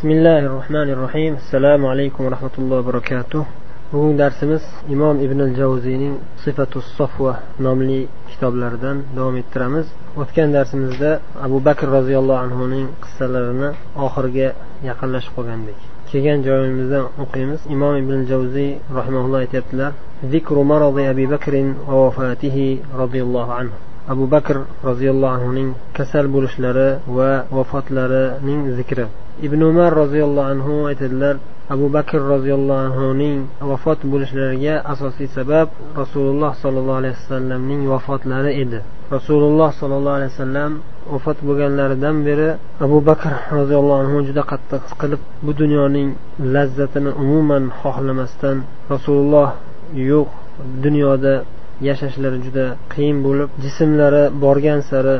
بسم الله الرحمن الرحيم السلام عليكم ورحمة الله وبركاته bugun darsimiz imom ibn javziyning sifatu sofva nomli kitoblaridan davom ettiramiz o'tgan darsimizda abu bakr roziyallohu anhuning qissalarini oxiriga yaqinlashib qolgandik kelgan joyimizdan o'qiymiz imom ibn javziy rahimaulloh aytyaptilar ذكر مرض أبي بكر ووفاته رضي الله عنه abu bakr roziyallohu anhuning kasal bo'lishlari va vafotlarining zikri Ibn umar roziyallohu anhu aytadilar abu bakr roziyallohu anhuning vafot bo'lishlariga asosiy sabab rasululloh sollallohu alayhi vasallamning vafotlari edi. Rasululloh sollallohu alayhi vasallam vafot bo'lganlaridan beri abu bakr roziyallohu anhu juda qattiq siqilib bu dunyoning lazzatini umuman xohlamasdan rasululloh yo'q dunyoda yashashlari juda qiyin bo'lib jismlari borgan sari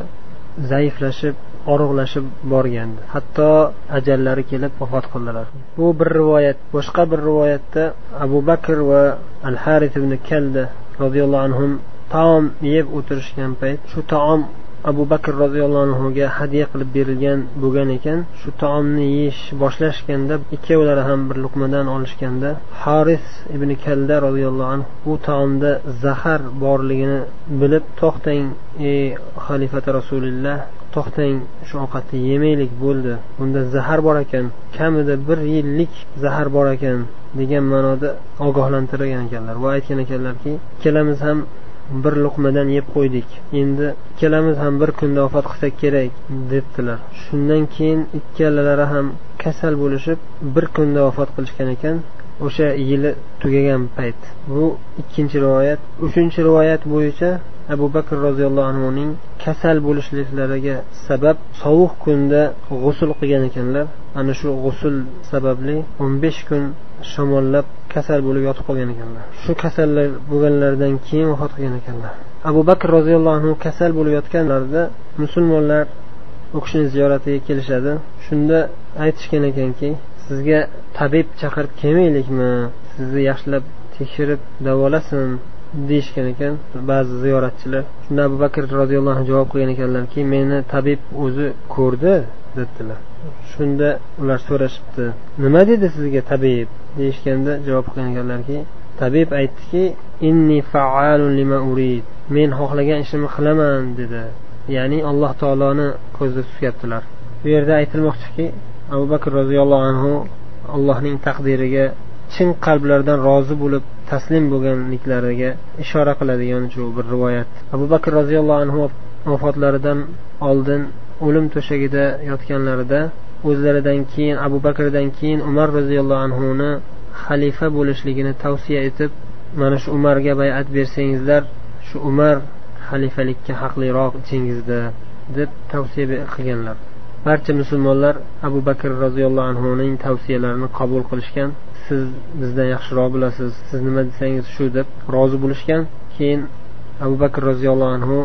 zaiflashib og'riqlashib borgandi. Hatto ajallari kelib vafot qildilar. Bu bir rivoyat. Boshqa bir rivoyatda abu bakr va al haris ibn kalda roziyallohu anhu taom yeb o'tirishgan payt shu taom abu bakr roziyallohu anhuga hadya qilib berilgan bo'lgan ekan. Shu taomni yeyish boshlashganda ikkovlari ham bir luqmadan olishganda haris ibn kalda roziyallohu anhu bu taomda zahar borligini bilib to'xtang ey xalifati rasulilloh to'xtang shu ovqatni yemaylik bo'ldi. Bunda zahar bor ekan. Kamida bir yillik zahar bor ekan degan ma'noda ogohlantirgan ekanlar. Va aytgan ekanlarki ikkalamiz ham bir luqmadan yeb qo'ydik. Endi ikkalamiz ham bir kunda vafot qilsak kerak debdilar. Shundan keyin ikkalalari ham kasal bo'lishib bir kunda vafot qilishgan ekan. O'sha yili tugagan payt. Bu ikkinchi rivoyat. Uchinchi rivoyat bo'yicha abu bakr roziyallohu anhuning kasal bo'lishliklariga sabab sovuq kunda g'usul qilgan ekanlar. Ana shu g'usul sababli o'n besh kun shamollab kasal bo'lib yotib qolgan ekanlar. Shu kasallar bo'lganlaridan keyin vafot qilgan ekanlar. Abu bakr roziyallohu anhu kasal bo'lib yotganlarida musulmonlar u kishini ziyoratiga kelishadi. Shunda aytishgan ekanki sizga tabib chaqirib kelmaylikmi? Sizni yaxshilab tekshirib davolasin deyishgan ekan ba'zi ziyoratchilar. Shunda abu bakr roziyallohu anhu javob qilgan ekanlarki meni tabib o'zi ko'rdi dedilar. Shunda ular so'rashibdi nima dedi sizga tabib? deyishganda javob qilgan ekanlarki tabib aytdiki inni faalun lima urid men xohlagan ishimni qilaman dedi. Ya'ni alloh taoloni ko'zda tutyaptilar. Bu yerda aytilmoqchiki abu bakr roziyallohu anhu allohning taqdiriga chin qalblardan rozi bo'lib taslim bo'lganliklariga ishora qiladigan shu bir rivoyat. Abu bakr roziyallohu anhu vafotlaridan oldin o'lim to'shagida yotganlarida o'zlaridan keyin abu bakrdan keyin umar roziyallohu anhuni xalifa bo'lishligini tavsiya etib mana shu umarga bayat bersangizlar shu umar xalifalikka haqliroq ichingizda deb tavsiya qilganlar. barcha musulmonlar abu bakr roziyallohu anhuning tavsiyalarini qabul qilishgan. Siz bizdan yaxshiroq bilasiz. Siz nima desangiz shu deb rozi bo'lishgan. Keyin abu bakr roziyallohu anhu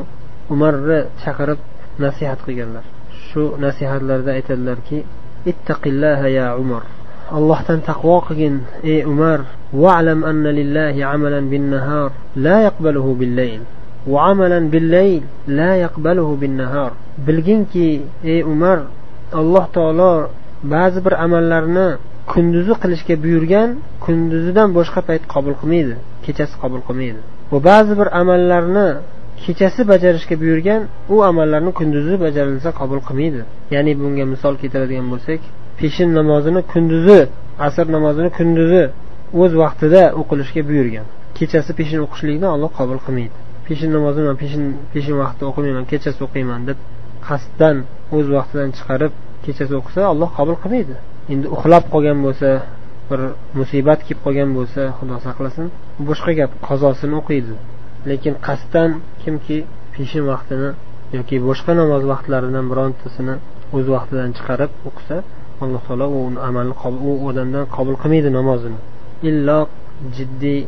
umarni chaqirib nasihat qilganlar. Shu nasihatlarda aytadilarki ittaqillaha ya umar. Allohdan taqvo qilgin ey umar valam anna lillahi amalan bin nahar la yaqbaluhu bil layl. Bilginki ey umar alloh taolo ba'zi bir amallarni kunduzi qilishga buyurgan kunduzidan boshqa payt qabul qilmaydi kechasi qabul qilmaydi. Va ba'zi bir amallarni kechasi bajarishga buyurgan u amallarni kunduzi bajarilsa qabul qilmaydi. Ya'ni bunga misol keltiradigan bo'lsak peshin namozini kunduzi asr namozini kunduzi o'z vaqtida o'qilishga buyurgan. Kechasi peshin o'qishlikni olloh qabul qilmaydi. Peshin namozini man peshin peshin vaqtida o'qimayman kechasi o'qiyman deb qasddan o'z vaqtidan chiqarib kechasi o'qisa alloh qabul qilmaydi. Endi uxlab qolgan bo'lsa bir musibat kelib qolgan bo'lsa xudo saqlasin boshqa gap qazosini o'qiydi. Lekin qasddan kimki peshin vaqtini yoki boshqa namoz vaqtlaridan birontasini o'z vaqtidan chiqarib o'qisa alloh taolo u amalni u odamdan qabul qilmaydi namozini. Illo jiddiy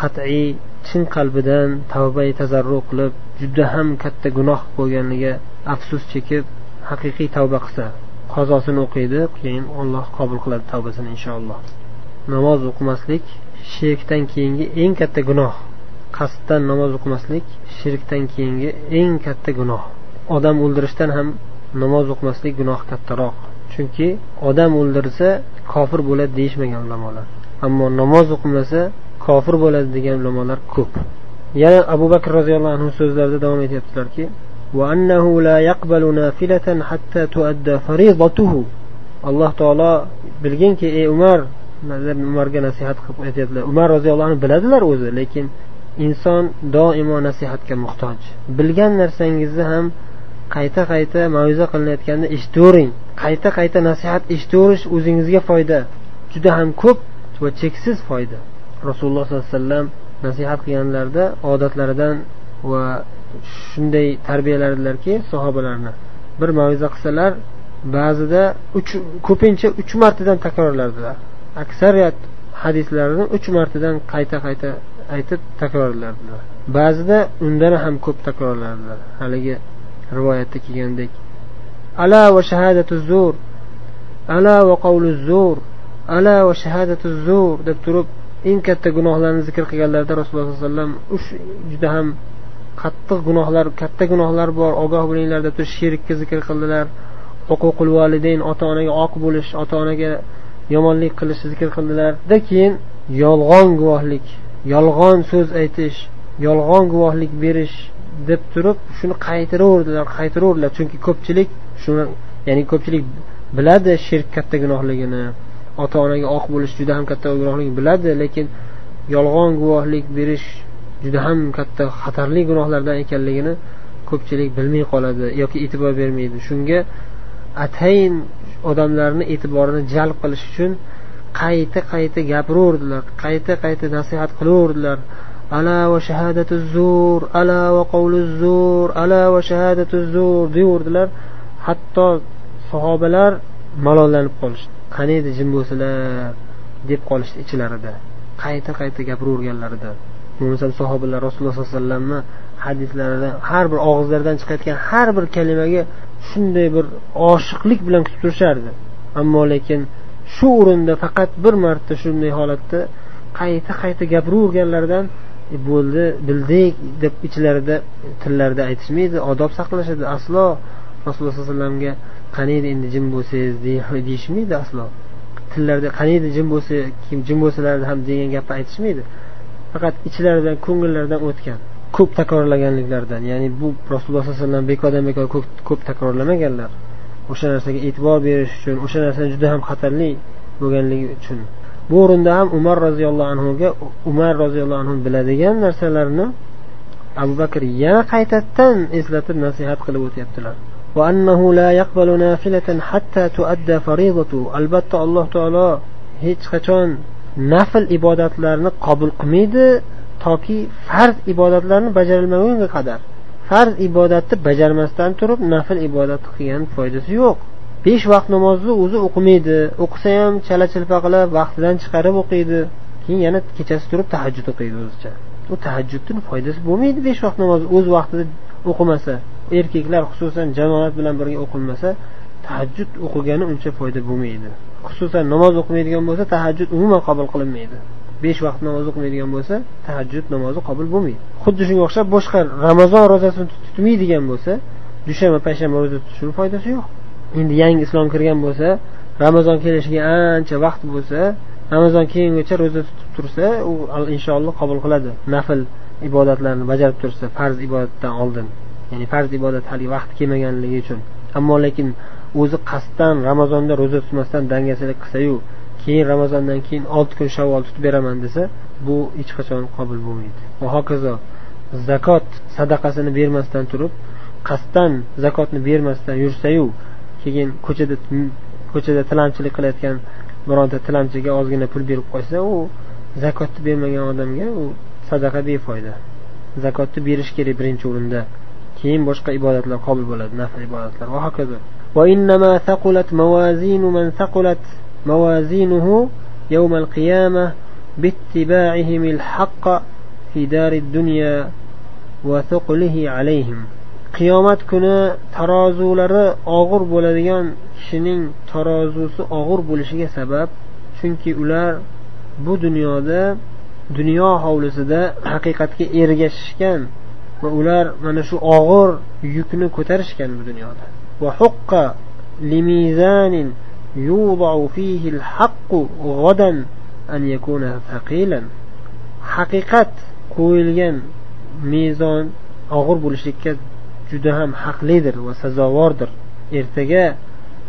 qat'iy chin qalbidan tavba tazarru qilib juda ham katta gunoh bo'lganligiga afsus chekib haqiqiy tavba qilsa qazosini o'qiydi keyin olloh qabul qiladi tavbasini inshaalloh. Namoz o'qimaslik shirkdan keyingi eng katta gunoh qasddan namoz o'qimaslik shirkdan keyingi eng katta gunoh. Odam o'ldirishdan ham namoz o'qimaslik gunoh kattaroq. Chunki odam o'ldirsa kofir bo'ladi deyishmagan ulamolar ammo namoz o'qimasa kofir bo'ladi degan ulamolar ko'p. Yana abu bakr roziyallohu anhu so'zlarida davom etyaptilarki alloh taolo bilginki ey umar umarga nasihat qilib aytyaptilar. Umar roziyallohu anhu biladilar o'zi lekin inson doimo nasihatga muhtoj. Bilgan narsangizni ham qayta qayta mavza qilinayotganda eshitavering. Qayta qayta nasihat eshitaverish o'zingizga foyda. Juda ham ko'p va cheksiz foyda. Rasululloh sollallohu alayhi vasallam nasihat qilganlarida odatlaridan va shunday tarbiyalardilarki sahobalarni bir maviza qilsalar ba'zida uch ko'pincha uch martadan takrorlardilar. Aksariyat hadislarni uch martadan qayta qayta aytib takrorlardilar. Ba'zida undan ham ko'p takrorlardilar. Haligi rivoyatda kelgandek ala va shahadatu zur ala va qavlu zur ala va shahadatu zur deb turib eng katta gunohlarni zikr qilganlarida rasululloh sollallohu alayhi vasallam uch juda ham qattiq gunohlar katta gunohlar bor ogoh bo'linglar deb turib shirkni zikr qildilar. Huququl validayn ota onaga oq bo'lish ota onaga yomonlik qilishni zikr qildilarda keyin yolg'on guvohlik yolg'on so'z aytish yolg'on guvohlik berish deb turib shuni qaytaraverdilar qaytaraverdilar chunki ko'pchilik shuni ya'ni ko'pchilik biladi shirk katta gunohligini. Ota onaga oq bo'lish juda ham katta gunohligini biladi lekin yolg'on guvohlik berish juda ham katta xatarli gunohlardan ekanligini ko'pchilik bilmay qoladi yoki e'tibor bermaydi. Shunga atayin odamlarni e'tiborini jalb qilish uchun qayta qayta gapiraverdilar qayta qayta nasihat qilaverdilar ala va shahadatu zur ala va qavlu zur ala va shahadatu zur deyaverdilar hatto sahobalar malollanib qolishdi. Qani edi jim bo'lsalar deb qolishdi ichlarida. Qayta qayta gapiraverganlarida. Bo'lmasam sahobalar rasululloh sollallohu alayhi vasallamni hadislarida har bir og'izlaridan chiqayotgan har bir kalimaga shunday bir oshiqlik bilan kutib turishardi. Ammo lekin shu o'rinda faqat bir marta shunday holatda qayta qayta gapiraverganlaridan e, bo'ldi bildik deb ichlarida tillarida aytishmaydi odob saqlashadi. Aslo rasululloh sollallohu alayhi vasallamga qaniydi endi jim bo'lsangiz deyishmaydi aslo. Tillarida qaniydi jim bo'lsa kim jim bo'lsalar ham degan gapni aytishmaydi. Faqat ichlaridan ko'ngillaridan o'tgan ko'p takrorlaganliklaridan ya'ni bu rasululloh sallallohu alayhi vasallam bekordan bekor ko'p takrorlamaganlar o'sha narsaga e'tibor berish uchun o'sha narsa juda ham xatarli bo'lganligi uchun. Bu o'rinda ham umar roziyallohu anhuga umar roziyallohu anhu biladigan narsalarni abu bakr yana qaytadan eslatib nasihat qilib o'tyaptilar. وأنه لا يقبل نافلة حتى تؤدى فريضة albatta alloh taolo hech qachon nafl ibodatlarni qabul qilmaydi toki farz ibodatlarni bajarilmagunga qadar farz ibodatni bajarmasdan turib nafl ibodat qilgan foydasi yo'q besh vaqt namozni o'zi o'qimaydi o'qisa ham chala chilpa qilib vaqtidan chiqarib o'qiydi keyin yana kechasi turib tahajjud o'qiydi o'zicha u tahajjudni foydasi bo'lmaydi besh vaqt namozni o'z vaqtida o'qimasa erkaklar xususan jamoat bilan birga o'qilmasa tahajjud o'qigani uncha foyda bo'lmaydi. Xususan namoz o'qimaydigan bo'lsa tahajjud umuman qabul qilinmaydi. Besh vaqt namoz o'qimaydigan bo'lsa tahajjud namozi qabul bo'lmaydi. Xuddi shunga o'xshab boshqa ramazon ro'zasini tutmaydigan bo'lsa dushanba payshanba ro'za tutishni foydasi yo'q. Endi yangi islom kirgan bo'lsa ramazon kelishiga ancha vaqt bo'lsa ramazon kelgungacha ro'za tutib tursa u inshaalloh qabul qiladi. Nafl ibodatlarni bajarib tursa farz ibodatdan oldin. Ya'ni farz ibodat hali vaqti kelmaganligi uchun. Ammo lekin o'zi qasddan ramazonda ro'za tutmasdan dangasalik qilsayu keyin ramazondan keyin olti kun shavvol tutib beraman desa bu hech qachon qabul bo'lmaydi. Va hokazo zakot sadaqasini bermasdan turib qasddan zakotni bermasdan yursayu keyin ko'chada ko'chada tilamchilik qilayotgan bironta tilamchiga ozgina pul berib qo'ysa u zakotni bermagan odamga u sadaqa befoyda. Zakotni berish kerak birinchi o'rinda. keyin boshqa ibodatlar qabul bo'ladi nafl ibodatlar va hokazo وإنما ثقلت موازين من ثقلت موازينه يوم القيامة باتباعهم الحق في دار الدنيا وثقله عليهم qiyomat kuni tarozulari og'ir bo'ladigan kishining tarozusi og'ir bo'lishiga sabab chunki ular bu dunyoda dunyo hovlisida haqiqatga ergashishgan va ular mana shu og'ir yukni ko'tarishgan bu dunyoda يوضع فيه الحق غدا أن يكون ثقيلا haqiqat qo'yilgan mezon og'ir bo'lishlikka juda ham haqlidir va sazovordir ertaga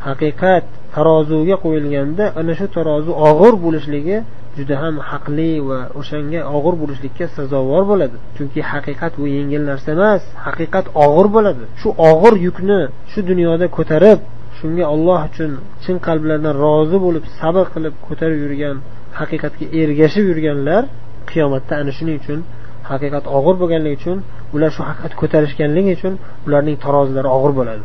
haqiqat tarozuga qo'yilganda ana shu tarozi og'ir bo'lishligi juda ham haqli va o'shanga og'ir bo'lishlikka sazovor bo'ladi chunki haqiqat bu yengil narsa emas haqiqat og'ir bo'ladi shu og'ir yukni shu dunyoda ko'tarib shunga olloh uchun chin qalblardan rozi bo'lib sabr qilib ko'tarib yurgan haqiqatga ergashib yurganlar qiyomatda ana shuning uchun haqiqat og'ir bo'lganligi uchun ular shu haqiqatni ko'tarishganligi uchun ularning tarozilari og'ir bo'ladi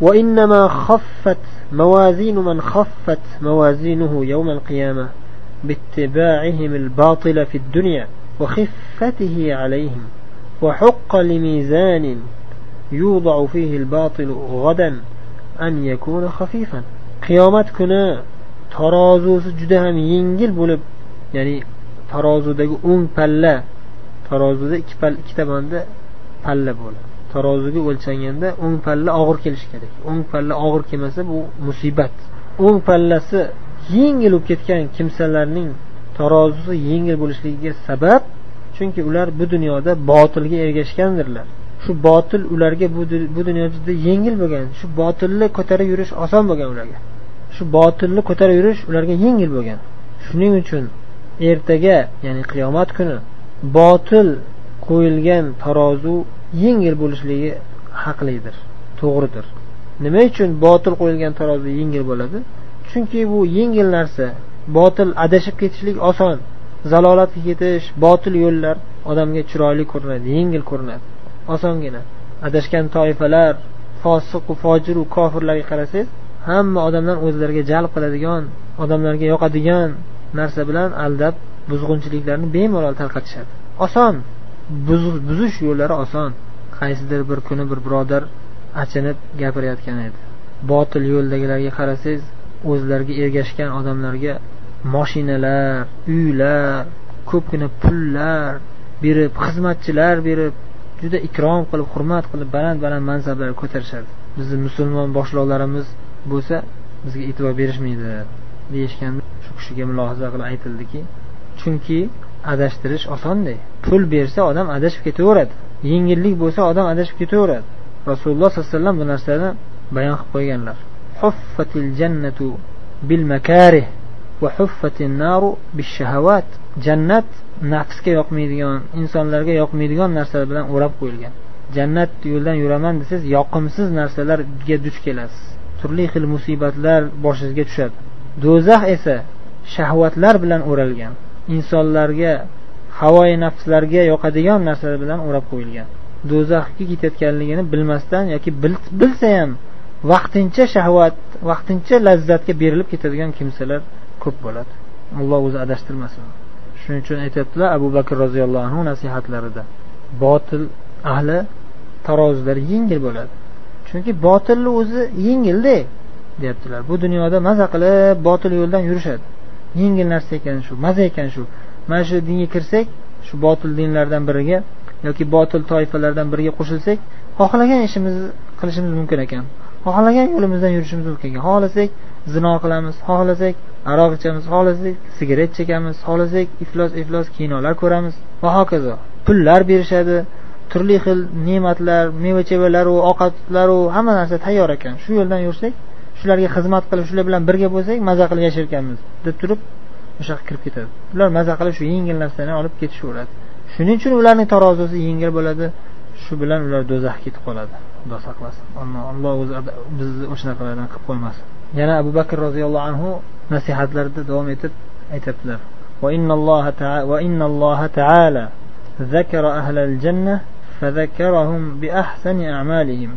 وإنما خفت موازين من خفت موازينه يوم القيامة باتباعهم الباطل في الدنيا وخفته عليهم وحق لميزان يوضع فيه الباطل غدا أن يكون خفيفا qiyomat kuni tarozusi juda ham yengil bo'lib ya'ni tarozudagi o'ng palla tarozuda ikki palla ikki tomonda palla bo'ladi taroziga o'lchanganda o'ng palla og'ir kelishi kerak o'ng palla og'ir kelmasa bu musibat o'ng pallasi yengil bo'lib ketgan kimsalarning tarozisi yengil bo'lishligiga sabab chunki ular bu dunyoda botilga ergashgandirlar. Shu botil ularga bu, dunyoda dunyo juda yengil bo'lgan shu botilni ko'tarib yurish oson bo'lgan ularga. Shu botilni ko'tarib yurish ularga yengil bo'lgan. Shuning uchun ertaga ya'ni qiyomat kuni botil qo'yilgan tarozu yengil bo'lishligi haqlidir to'g'ridir. Nima uchun botil qo'yilgan tarozi yengil bo'ladi? Chunki bu yengil narsa. Botil adashib ketishlik oson. Zalolatga ketish botil yo'llar odamga chiroyli ko'rinadi yengil ko'rinadi. Osongina adashgan toifalar fosiqu fojiru kofirlarga qarasangiz hamma odamdan o'zlariga jalb qiladigan odamlarga yoqadigan narsa bilan aldab buzg'unchiliklarni bemalol tarqatishadi. Oson. Buzish yo'llari oson. Qaysidir bir kuni bir birodar achinib gapirayotgan edi. Botil yo'ldagilarga qarasangiz o'zlariga ergashgan odamlarga moshinalar uylar ko'pgina pullar berib xizmatchilar berib juda ikrom qilib hurmat qilib baland baland mansablarga ko'tarishadi. Bizni musulmon boshliqlarimiz bo'lsa bizga e'tibor berishmaydi deyishganda shu kishiga mulohaza qilib aytildiki chunki adashtirish osonda pul bersa odam adashib ketaveradi. Yengillik bo'lsa odam adashib ketaveradi. Rasululloh sollallohu alayhi vasallam bu narsani bayon qilib qo'yganlar. Huffatil jannatu bil makarih va huffatin naru bis shahavat jannat nafsga yoqmaydigan insonlarga yoqmaydigan narsalar bilan o'rab qo'yilgan. Jannat yo'ldan yuraman desangiz yoqimsiz narsalarga duch kelasiz. Turli xil musibatlar boshingizga tushadi. Do'zax esa shahvatlar bilan o'ralgan insonlarga havoyi nafslarga yoqadigan narsalar bilan o'rab qo'yilgan. Do'zaxga ketayotganligini bilmasdan yoki bilsa ham vaqtincha shahvat vaqtincha lazzatga berilib ketadigan kimsalar ko'p bo'ladi. Alloh o'zi adashtirmasin. Shuning uchun aytyaptilar abu bakr roziyallohu anhu nasihatlarida botil ahli tarozilar yengil bo'ladi. Chunki botilni o'zi yengilda deyaptilar. Bu dunyoda maza qilib botil yo'ldan yurishadi. Yengil narsa ekan shu maza ekan shu. Mana shu dinga kirsak shu botil dinlardan biriga yoki botil toifalardan biriga qo'shilsak xohlagan ishimizni qilishimiz mumkin ekan. Xohlagan yo'limizdan yurishimiz mumkin xohlasak zino qilamiz xohlasak aroq ichamiz xohlasak sigaret chekamiz xohlasak iflos iflos kinolar ko'ramiz. Va hokazo. Pullar berishadi turli xil ne'matlar meva chevalaru ovqatlaru hamma narsa tayyor ekan. Shu yo'ldan yursak shularga xizmat qilib shular bilan birga bo'lsak maza qilib yashayotganmiz deb turib o'sha yoqqa kirib ketadi. Ular maza qilib shu yengil narsani olib ketishaveradi. Shuning uchun ularning tarozisi yengil bo'ladi. Shu bilan ular do'zaxga ketib qoladi. Xudo saqlasin alloh o'zi bizni o'shanaqalardan qilib qo'ymasin yana abu bakr roziyallohu anhu nasihatlarida davom etib aytyaptilar وإن الله تعالى ذكر أهل الجنة فذكرهم بأحسن أعمالهم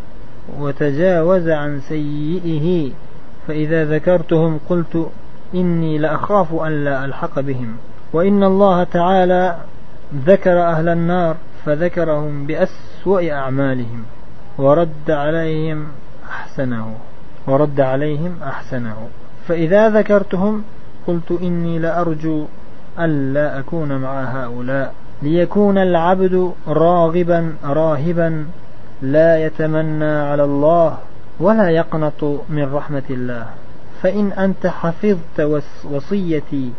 وتجاوز عن سيئه. فإذا ذكرتهم قلت إني لأخاف أن لا ألحق بهم. وإن الله تعالى ذكر أهل النار فذكرهم بأسوأ أعمالهم. ورد عليهم أحسنه. ورد عليهم أحسنه. فإذا ذكرتهم قلت إني لأرجو ألا أكون مع هؤلاء. ليكون العبد راغبا راهبا لا يتمنى على الله ولا يقنط من رحمة الله. فإن أنت حفظت وصيتي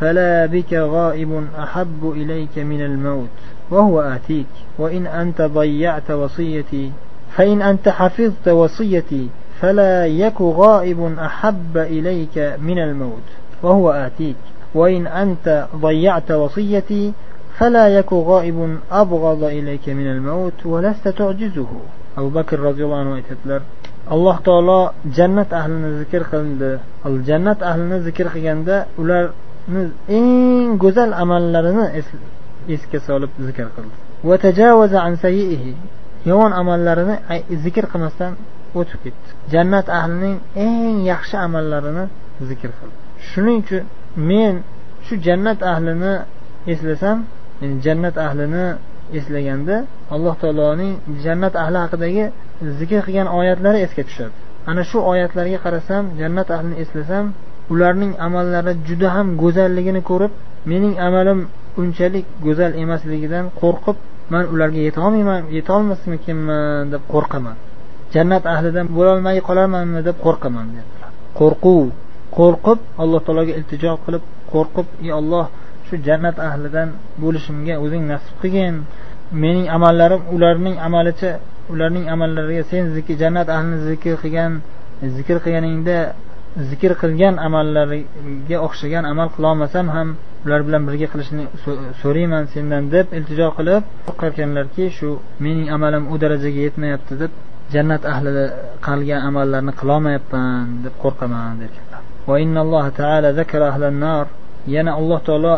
فلا بك غائب أحب إليك من الموت وهو آتيك. وإن أنت ضيعت وصيتي فإن أنت حفظت وصيتي فلا يك غائب أحب إليك من الموت وهو آتيك. وإن أنت ضيعت وصيتي فلا يك غائب أبغض إليك من الموت ولست تعجزه. أبو بكر رضي الله عنه aytadilar alloh taolo jannat ahlini zikr qildi jannat ahlini zikr qilganda ularni eng go'zal amallarini esga solib zikr qildi yomon amallarini zikr qilmasdan o'tib ketdi. Jannat ahlining eng yaxshi amallarini zikr qildi. Shuning uchun men shu jannat ahlini eslasam yani jannat ahlini eslaganda alloh taoloning jannat ahli haqidagi zikr qilgan oyatlari esga tushadi. Ana shu oyatlarga qarasam jannat ahlini eslasam ularning amallari juda ham go'zalligini ko'rib mening amalim unchalik go'zal emasligidan qo'rqib man ularga yetolmayman yetolmasmikinman deb qo'rqaman. Jannat ahlidan bo'lolmay qolarmanmi deb qo'rqaman dedilar. Qo'rquv qo'rqib alloh taologa iltijo qilib qo'rqib ey olloh shu jannat ahlidan bo'lishimga o'zing nasib qilgin. Mening amallarim ularning amalicha ularning amallariga sen jannat ahlini zikr qilgan zikr qilganingda zikr qilgan amallariga o'xshagan amal qilolmasam ham ular bilan birga qilishni so'rayman sendan deb iltijo qilib qo'rqarkanlarki shu mening amalim u darajaga yetmayapti deb jannat ahli qilgan amallarni qilolmayapman deb qo'rqaman dedilar yana alloh taolo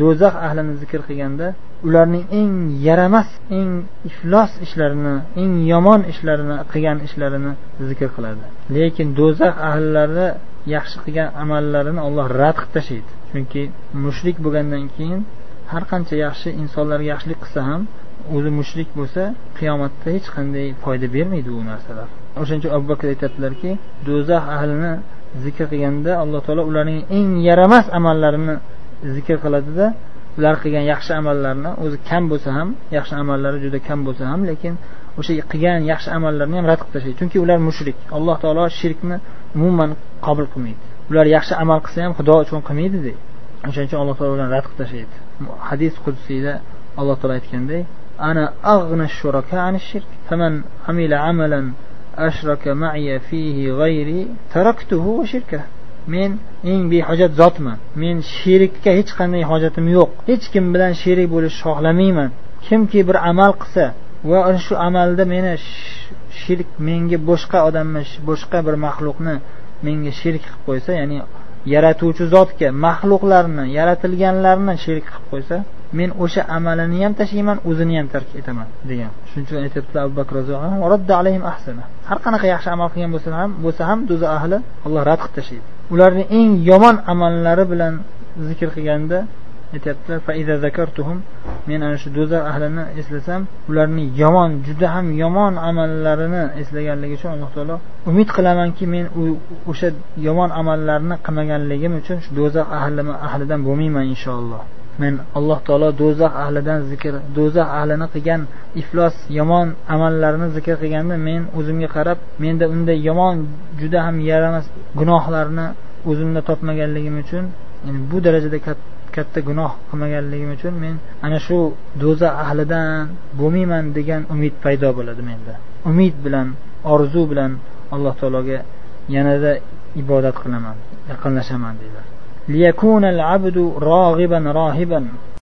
do'zax ahlini zikr qilganda ularning eng yaramas eng iflos ishlarini eng yomon ishlarini qilgan ishlarini zikr qiladi. Lekin do'zax ahllari yaxshi qilgan amallarini olloh rad qilib tashlaydi. Chunki mushrik bo'lgandan keyin har qancha yaxshi insonlarga yaxshilik qilsa ham o'zi mushrik bo'lsa qiyomatda hech qanday foyda bermaydi u narsalar. O'shaning uchun abu bakr aytadilarki do'zax ahlini zikr qilganda alloh taolo ularning eng yaramas amallarini zikr qiladida ular qilgan yaxshi amallarni o'zi kam bo'lsa ham yaxshi amallari juda kam bo'lsa ham lekin o'sha qilgan yaxshi amallarni ham rad qilib tashlaydi chunki ular mushrik. Alloh taolo shirkni umuman qabul qilmaydi. Ular yaxshi amal qilsa ham xudo uchun qilmaydi deydi o'shaning uchun alloh taolo ularni rad qilib tashlaydi. Hadis qudsiyda alloh taolo aytganday ana ag'na shuraka an shirk faman amila amalan ashraka ma'ya fihi g'ayri taraktuhu va shirka. Men eng behojat zotman. Men sherikka hech qanday hojatim yo'q. Hech kim bilan sherik bo'lishni xohlamayman. Kimki bir amal qilsa va shu amalda meni shirk menga boshqa odamni boshqa bir maxluqni menga sherik qilib qo'ysa ya'ni yaratuvchi zotga maxluqlarni yaratilganlarni sherik qilib qo'ysa men o'sha amalini ham tashlayman o'zini ham tark etaman degan. Shuning uchun aytyaptilar abu bakr har qanaqa yaxshi amal qilgan bo'lsa ham bo'lsa ham do'zax ahli alloh rad qilib tashlaydi. Ularni eng yomon amallari bilan zikr qilganda aytyaptilar men ana shu do'zax ahlini eslasam ularni yomon juda ham yomon amallarini eslaganligi uchun alloh taolo umid qilamanki men o'sha yomon amallarni qilmaganligim uchun shu do'zax ahlidan bo'lmayman inshaalloh. Men alloh taolo do'zax ahlidan zikr do'zax ahlini qilgan iflos yomon amallarini zikr qilganda men o'zimga qarab menda unday yomon juda ham yaramas gunohlarni o'zimda topmaganligim uchun yani bu darajada katta gunoh qilmaganligim uchun men ana shu do'zax ahlidan bo'lmayman degan umid paydo bo'ladi menda. Umid bilan orzu bilan alloh taologa yanada ibodat qilaman yaqinlashaman deydilar ليكون العبد راغبا راهبا.